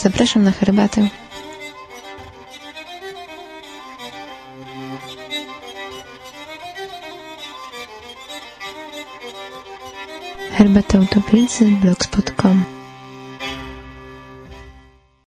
Zapraszam na herbatę. Herbata Utopijcy blogspot.com